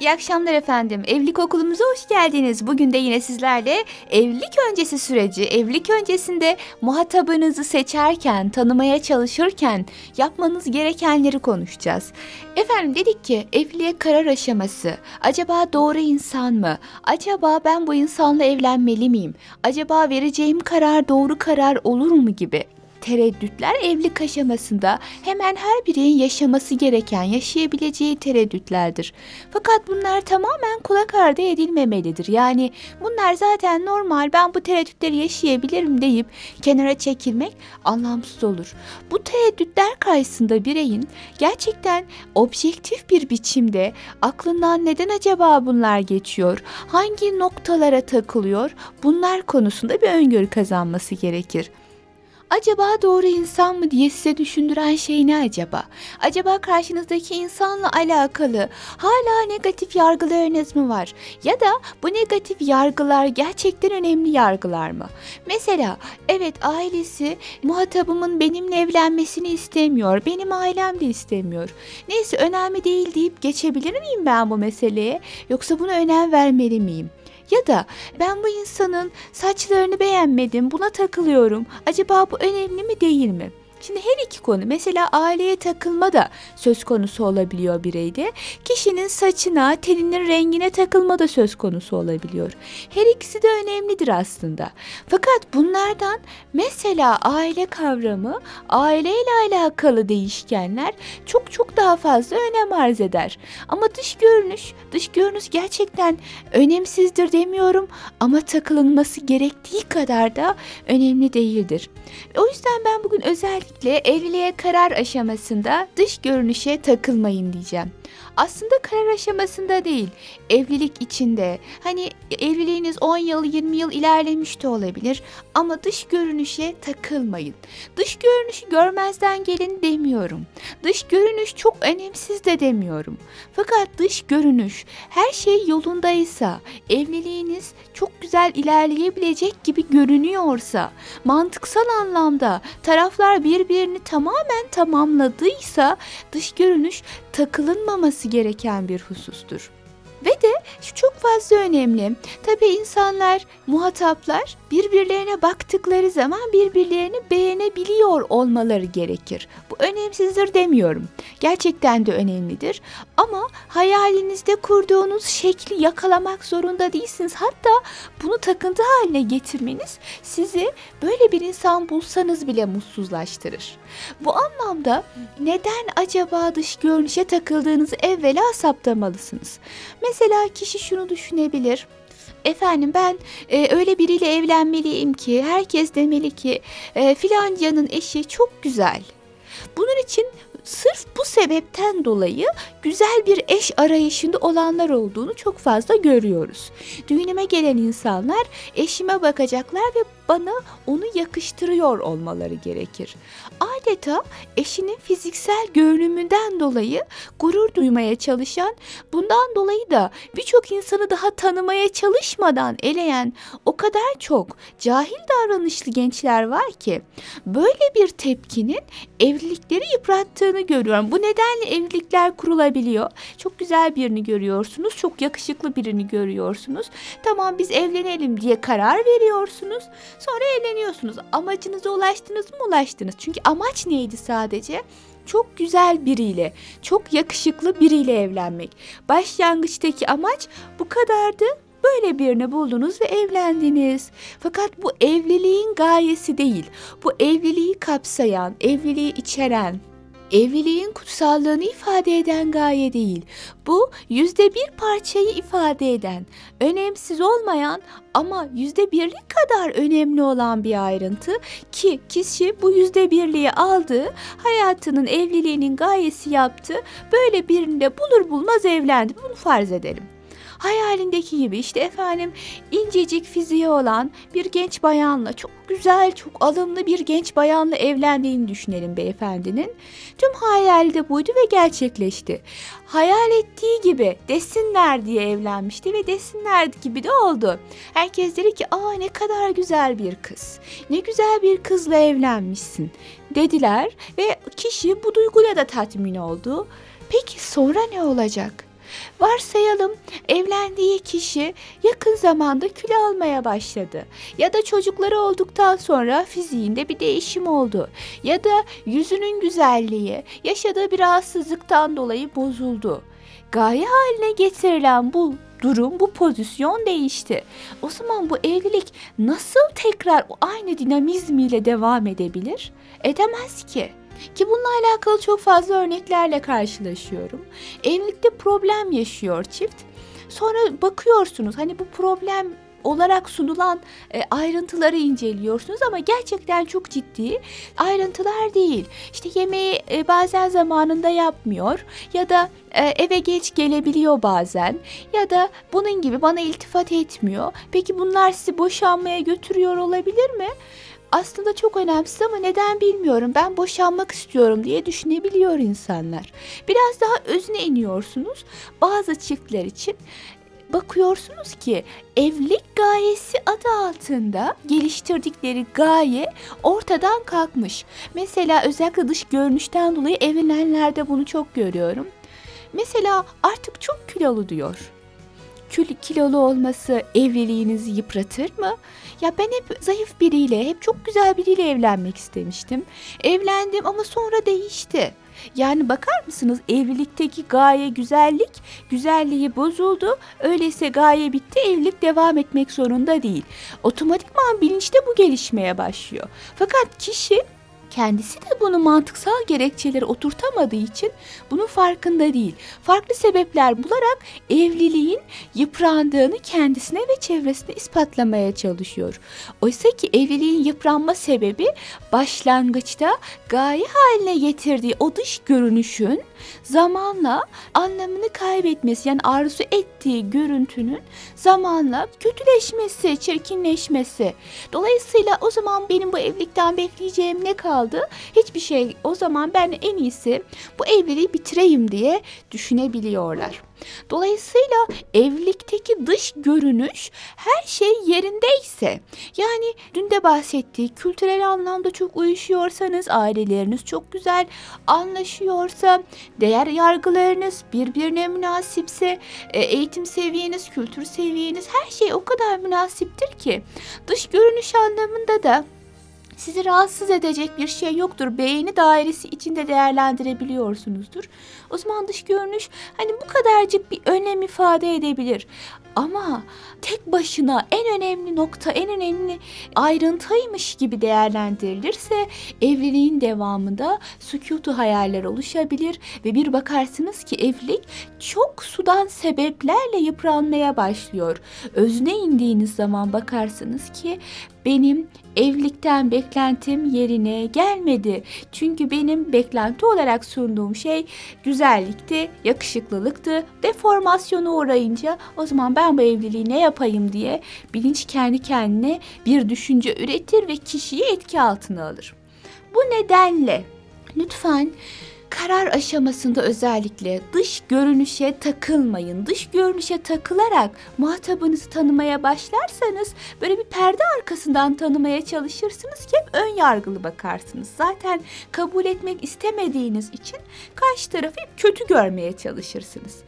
İyi akşamlar efendim. Evlilik okulumuza hoş geldiniz. Bugün de yine sizlerle evlilik öncesi süreci, evlilik öncesinde muhatabınızı seçerken, tanımaya çalışırken yapmanız gerekenleri konuşacağız. Efendim dedik ki evliliğe karar aşaması. Acaba doğru insan mı? Acaba ben bu insanla evlenmeli miyim? Acaba vereceğim karar doğru karar olur mu gibi tereddütler evlilik aşamasında hemen her bireyin yaşaması gereken, yaşayabileceği tereddütlerdir. Fakat bunlar tamamen kulak ardı edilmemelidir. Yani bunlar zaten normal ben bu tereddütleri yaşayabilirim deyip kenara çekilmek anlamsız olur. Bu tereddütler karşısında bireyin gerçekten objektif bir biçimde aklından neden acaba bunlar geçiyor, hangi noktalara takılıyor bunlar konusunda bir öngörü kazanması gerekir. Acaba doğru insan mı diye size düşündüren şey ne acaba? Acaba karşınızdaki insanla alakalı hala negatif yargılarınız mı var? Ya da bu negatif yargılar gerçekten önemli yargılar mı? Mesela evet ailesi muhatabımın benimle evlenmesini istemiyor. Benim ailem de istemiyor. Neyse önemli değil deyip geçebilir miyim ben bu meseleye? Yoksa buna önem vermeli miyim? Ya da ben bu insanın saçlarını beğenmedim, buna takılıyorum. Acaba bu önemli mi değil mi? Şimdi her iki konu mesela aileye takılma da söz konusu olabiliyor bireyde. Kişinin saçına, teninin rengine takılma da söz konusu olabiliyor. Her ikisi de önemlidir aslında. Fakat bunlardan mesela aile kavramı, aileyle alakalı değişkenler çok çok daha fazla önem arz eder. Ama dış görünüş, dış görünüş gerçekten önemsizdir demiyorum ama takılınması gerektiği kadar da önemli değildir. O yüzden ben bugün özellikle evliliğe karar aşamasında dış görünüşe takılmayın diyeceğim aslında karar aşamasında değil, evlilik içinde. Hani evliliğiniz 10 yıl, 20 yıl ilerlemiş de olabilir ama dış görünüşe takılmayın. Dış görünüşü görmezden gelin demiyorum. Dış görünüş çok önemsiz de demiyorum. Fakat dış görünüş her şey yolundaysa, evliliğiniz çok güzel ilerleyebilecek gibi görünüyorsa, mantıksal anlamda taraflar birbirini tamamen tamamladıysa dış görünüş takılınmaması gereken bir husustur. Ve de şu çok fazla önemli. Tabi insanlar, muhataplar birbirlerine baktıkları zaman birbirlerini beğenebiliyor olmaları gerekir. Bu önemsizdir demiyorum. Gerçekten de önemlidir. Ama hayalinizde kurduğunuz şekli yakalamak zorunda değilsiniz. Hatta bunu takıntı haline getirmeniz sizi böyle bir insan bulsanız bile mutsuzlaştırır. Bu anlamda neden acaba dış görünüşe takıldığınızı evvela saptamalısınız. Mesela kişi şunu düşünebilir. Efendim ben e, öyle biriyle evlenmeliyim ki herkes demeli ki e, filancanın eşi çok güzel. Bunun için sırf bu sebepten dolayı güzel bir eş arayışında olanlar olduğunu çok fazla görüyoruz. Düğünüme gelen insanlar eşime bakacaklar ve bana onu yakıştırıyor olmaları gerekir. Adeta eşinin fiziksel görünümünden dolayı gurur duymaya çalışan, bundan dolayı da birçok insanı daha tanımaya çalışmadan eleyen o kadar çok cahil davranışlı gençler var ki böyle bir tepkinin evlilikleri yıprattığını görüyorum. Bu nedenle evlilikler kurulabiliyor. Çok güzel birini görüyorsunuz, çok yakışıklı birini görüyorsunuz. Tamam biz evlenelim diye karar veriyorsunuz. Sonra evleniyorsunuz. Amacınıza ulaştınız mı? Ulaştınız. Çünkü amaç neydi sadece? Çok güzel biriyle, çok yakışıklı biriyle evlenmek. Başlangıçtaki amaç bu kadardı. Böyle birini buldunuz ve evlendiniz. Fakat bu evliliğin gayesi değil. Bu evliliği kapsayan, evliliği içeren, evliliğin kutsallığını ifade eden gaye değil. Bu yüzde bir parçayı ifade eden, önemsiz olmayan ama yüzde birlik kadar önemli olan bir ayrıntı ki kişi bu yüzde birliği aldı, hayatının evliliğinin gayesi yaptı, böyle birini de bulur bulmaz evlendi. Bunu farz edelim. Hayalindeki gibi işte efendim incecik fiziği olan bir genç bayanla çok güzel, çok alımlı bir genç bayanla evlendiğini düşünelim beyefendinin. Tüm hayali de buydu ve gerçekleşti. Hayal ettiği gibi desinler diye evlenmişti ve desinler gibi de oldu. Herkes dedi ki aa ne kadar güzel bir kız. Ne güzel bir kızla evlenmişsin dediler ve kişi bu duyguyla da tatmin oldu. Peki sonra ne olacak? Varsayalım evlendiği kişi yakın zamanda kilo almaya başladı. Ya da çocukları olduktan sonra fiziğinde bir değişim oldu. Ya da yüzünün güzelliği yaşadığı bir rahatsızlıktan dolayı bozuldu. Gaye haline getirilen bu durum, bu pozisyon değişti. O zaman bu evlilik nasıl tekrar o aynı dinamizmiyle devam edebilir? Edemez ki. Ki bununla alakalı çok fazla örneklerle karşılaşıyorum. Evlilikte problem yaşıyor çift. Sonra bakıyorsunuz hani bu problem olarak sunulan e, ayrıntıları inceliyorsunuz ama gerçekten çok ciddi ayrıntılar değil. İşte yemeği e, bazen zamanında yapmıyor ya da e, eve geç gelebiliyor bazen ya da bunun gibi bana iltifat etmiyor. Peki bunlar sizi boşanmaya götürüyor olabilir mi? Aslında çok önemsiz ama neden bilmiyorum. Ben boşanmak istiyorum diye düşünebiliyor insanlar. Biraz daha özüne iniyorsunuz. Bazı çiftler için bakıyorsunuz ki evlilik gayesi adı altında geliştirdikleri gaye ortadan kalkmış. Mesela özellikle dış görünüşten dolayı evlenenlerde bunu çok görüyorum. Mesela artık çok kilolu diyor. Kül kilolu olması evliliğinizi yıpratır mı? Ya ben hep zayıf biriyle, hep çok güzel biriyle evlenmek istemiştim. Evlendim ama sonra değişti. Yani bakar mısınız evlilikteki gaye güzellik, güzelliği bozuldu. Öyleyse gaye bitti, evlilik devam etmek zorunda değil. Otomatikman bilinçte bu gelişmeye başlıyor. Fakat kişi Kendisi de bunu mantıksal gerekçeleri oturtamadığı için bunun farkında değil. Farklı sebepler bularak evliliğin yıprandığını kendisine ve çevresine ispatlamaya çalışıyor. Oysa ki evliliğin yıpranma sebebi başlangıçta gaye haline getirdiği o dış görünüşün zamanla anlamını kaybetmesi yani arzu ettiği görüntünün zamanla kötüleşmesi, çirkinleşmesi. Dolayısıyla o zaman benim bu evlilikten bekleyeceğim ne kaldı? Hiçbir şey. O zaman ben en iyisi bu evliliği bitireyim diye düşünebiliyorlar. Dolayısıyla evlilikteki dış görünüş her şey yerindeyse yani dün de bahsettiği kültürel anlamda çok uyuşuyorsanız aileleriniz çok güzel anlaşıyorsa değer yargılarınız birbirine münasipse e, eğitim seviyeniz kültür seviyeniz her şey o kadar münasiptir ki dış görünüş anlamında da sizi rahatsız edecek bir şey yoktur. Beğeni dairesi içinde değerlendirebiliyorsunuzdur. O zaman dış görünüş hani bu kadarcık bir önem ifade edebilir. Ama tek başına en önemli nokta, en önemli ayrıntıymış gibi değerlendirilirse evliliğin devamında sükutu hayaller oluşabilir ve bir bakarsınız ki evlilik çok sudan sebeplerle yıpranmaya başlıyor. Özüne indiğiniz zaman bakarsınız ki benim evlilikten beklentim yerine gelmedi. Çünkü benim beklenti olarak sunduğum şey güzellikti, yakışıklılıktı. Deformasyona uğrayınca o zaman ben bu evliliği ne yapayım diye bilinç kendi kendine bir düşünce üretir ve kişiyi etki altına alır. Bu nedenle lütfen karar aşamasında özellikle dış görünüşe takılmayın. Dış görünüşe takılarak muhatabınızı tanımaya başlarsanız böyle bir perde arkasından tanımaya çalışırsınız ki hep ön yargılı bakarsınız. Zaten kabul etmek istemediğiniz için karşı tarafı hep kötü görmeye çalışırsınız.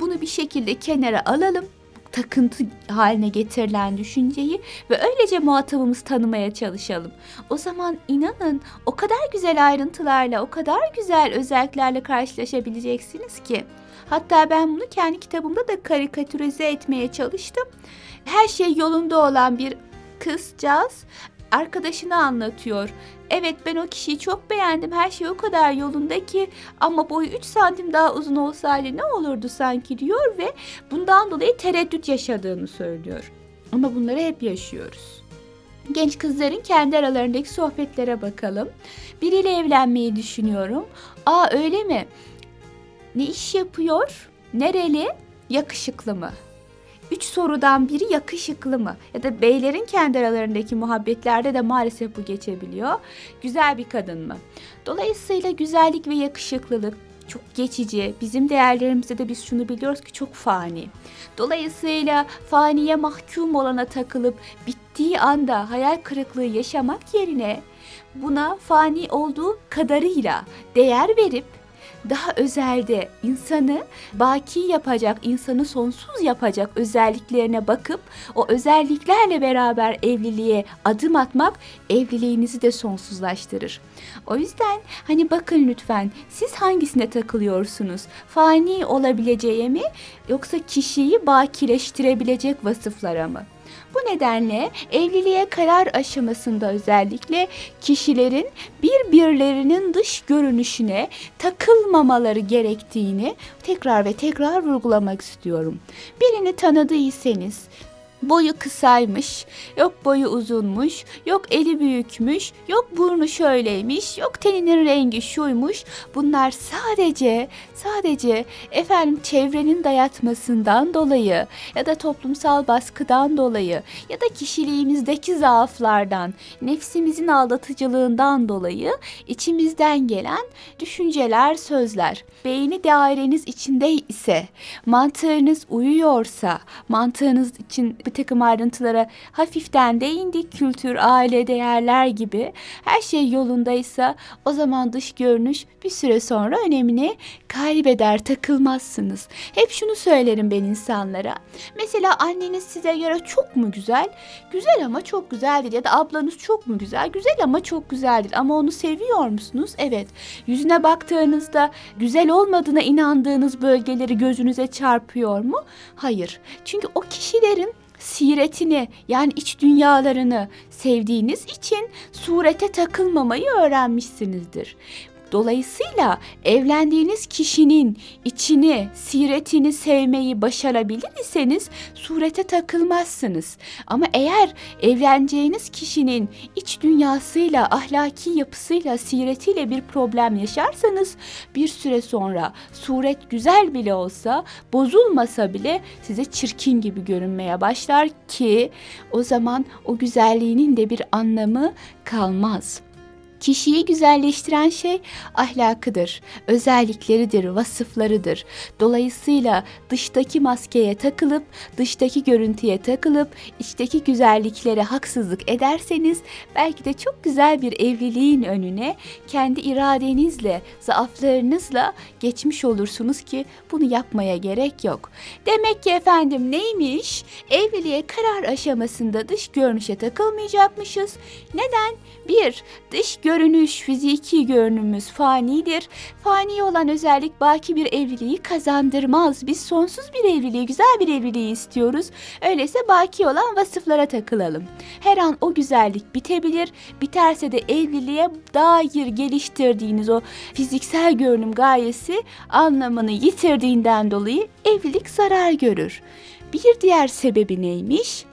Bunu bir şekilde kenara alalım takıntı haline getirilen düşünceyi ve öylece muhatabımızı tanımaya çalışalım. O zaman inanın o kadar güzel ayrıntılarla, o kadar güzel özelliklerle karşılaşabileceksiniz ki. Hatta ben bunu kendi kitabımda da karikatürize etmeye çalıştım. Her şey yolunda olan bir kızcağız arkadaşını anlatıyor. Evet ben o kişiyi çok beğendim. Her şey o kadar yolunda ki ama boyu 3 santim daha uzun olsaydı ne olurdu sanki diyor ve bundan dolayı tereddüt yaşadığını söylüyor. Ama bunları hep yaşıyoruz. Genç kızların kendi aralarındaki sohbetlere bakalım. Biriyle evlenmeyi düşünüyorum. Aa öyle mi? Ne iş yapıyor? Nereli? Yakışıklı mı? Üç sorudan biri yakışıklı mı? Ya da beylerin kendi aralarındaki muhabbetlerde de maalesef bu geçebiliyor. Güzel bir kadın mı? Dolayısıyla güzellik ve yakışıklılık çok geçici. Bizim değerlerimizde de biz şunu biliyoruz ki çok fani. Dolayısıyla faniye mahkum olana takılıp bittiği anda hayal kırıklığı yaşamak yerine buna fani olduğu kadarıyla değer verip daha özelde insanı baki yapacak, insanı sonsuz yapacak özelliklerine bakıp o özelliklerle beraber evliliğe adım atmak evliliğinizi de sonsuzlaştırır. O yüzden hani bakın lütfen siz hangisine takılıyorsunuz? Fani olabileceğe mi yoksa kişiyi bakileştirebilecek vasıflara mı? Bu nedenle evliliğe karar aşamasında özellikle kişilerin birbirlerinin dış görünüşüne takılmamaları gerektiğini tekrar ve tekrar vurgulamak istiyorum. Birini tanıdıysanız boyu kısaymış, yok boyu uzunmuş, yok eli büyükmüş, yok burnu şöyleymiş, yok teninin rengi şuymuş. Bunlar sadece sadece efendim çevrenin dayatmasından dolayı ya da toplumsal baskıdan dolayı ya da kişiliğimizdeki zaaflardan, nefsimizin aldatıcılığından dolayı içimizden gelen düşünceler, sözler. Beyni daireniz içinde ise, mantığınız uyuyorsa, mantığınız için bir takım ayrıntılara hafiften değindik. Kültür, aile, değerler gibi her şey yolundaysa o zaman dış görünüş bir süre sonra önemini kaybeder, takılmazsınız. Hep şunu söylerim ben insanlara. Mesela anneniz size göre çok mu güzel? Güzel ama çok güzel. Ya da ablanız çok mu güzel? Güzel ama çok güzel. Ama onu seviyor musunuz? Evet. Yüzüne baktığınızda güzel olmadığına inandığınız bölgeleri gözünüze çarpıyor mu? Hayır. Çünkü o kişilerin siretini yani iç dünyalarını sevdiğiniz için surete takılmamayı öğrenmişsinizdir. Dolayısıyla evlendiğiniz kişinin içini, siretini sevmeyi başarabilir iseniz surete takılmazsınız. Ama eğer evleneceğiniz kişinin iç dünyasıyla, ahlaki yapısıyla, siretiyle bir problem yaşarsanız bir süre sonra suret güzel bile olsa, bozulmasa bile size çirkin gibi görünmeye başlar ki o zaman o güzelliğinin de bir anlamı kalmaz. Kişiyi güzelleştiren şey ahlakıdır, özellikleridir, vasıflarıdır. Dolayısıyla dıştaki maskeye takılıp, dıştaki görüntüye takılıp, içteki güzelliklere haksızlık ederseniz belki de çok güzel bir evliliğin önüne kendi iradenizle, zaaflarınızla geçmiş olursunuz ki bunu yapmaya gerek yok. Demek ki efendim neymiş? Evliliğe karar aşamasında dış görünüşe takılmayacakmışız. Neden? Bir, dış görünüş, fiziki görünümümüz fanidir. Fani olan özellik baki bir evliliği kazandırmaz. Biz sonsuz bir evliliği, güzel bir evliliği istiyoruz. Öyleyse baki olan vasıflara takılalım. Her an o güzellik bitebilir. Biterse de evliliğe dair geliştirdiğiniz o fiziksel görünüm gayesi anlamını yitirdiğinden dolayı evlilik zarar görür. Bir diğer sebebi neymiş?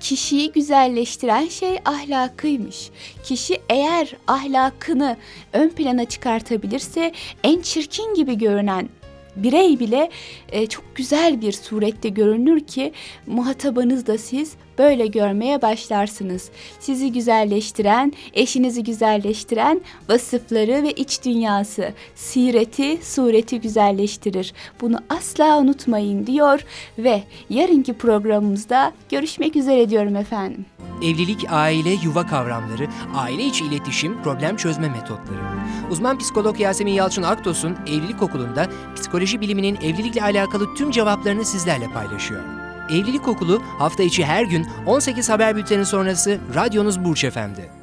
Kişiyi güzelleştiren şey ahlakıymış. Kişi eğer ahlakını ön plana çıkartabilirse en çirkin gibi görünen birey bile e, çok güzel bir surette görünür ki muhatabınız da siz böyle görmeye başlarsınız. Sizi güzelleştiren, eşinizi güzelleştiren vasıfları ve iç dünyası, sireti, sureti güzelleştirir. Bunu asla unutmayın diyor ve yarınki programımızda görüşmek üzere diyorum efendim. Evlilik, aile, yuva kavramları, aile içi iletişim, problem çözme metotları. Uzman psikolog Yasemin Yalçın Aktos'un Evlilik Okulu'nda psikoloji biliminin evlilikle alakalı tüm cevaplarını sizlerle paylaşıyor. Evlilik Okulu hafta içi her gün 18 haber bülteni sonrası radyonuz Burç Efendi.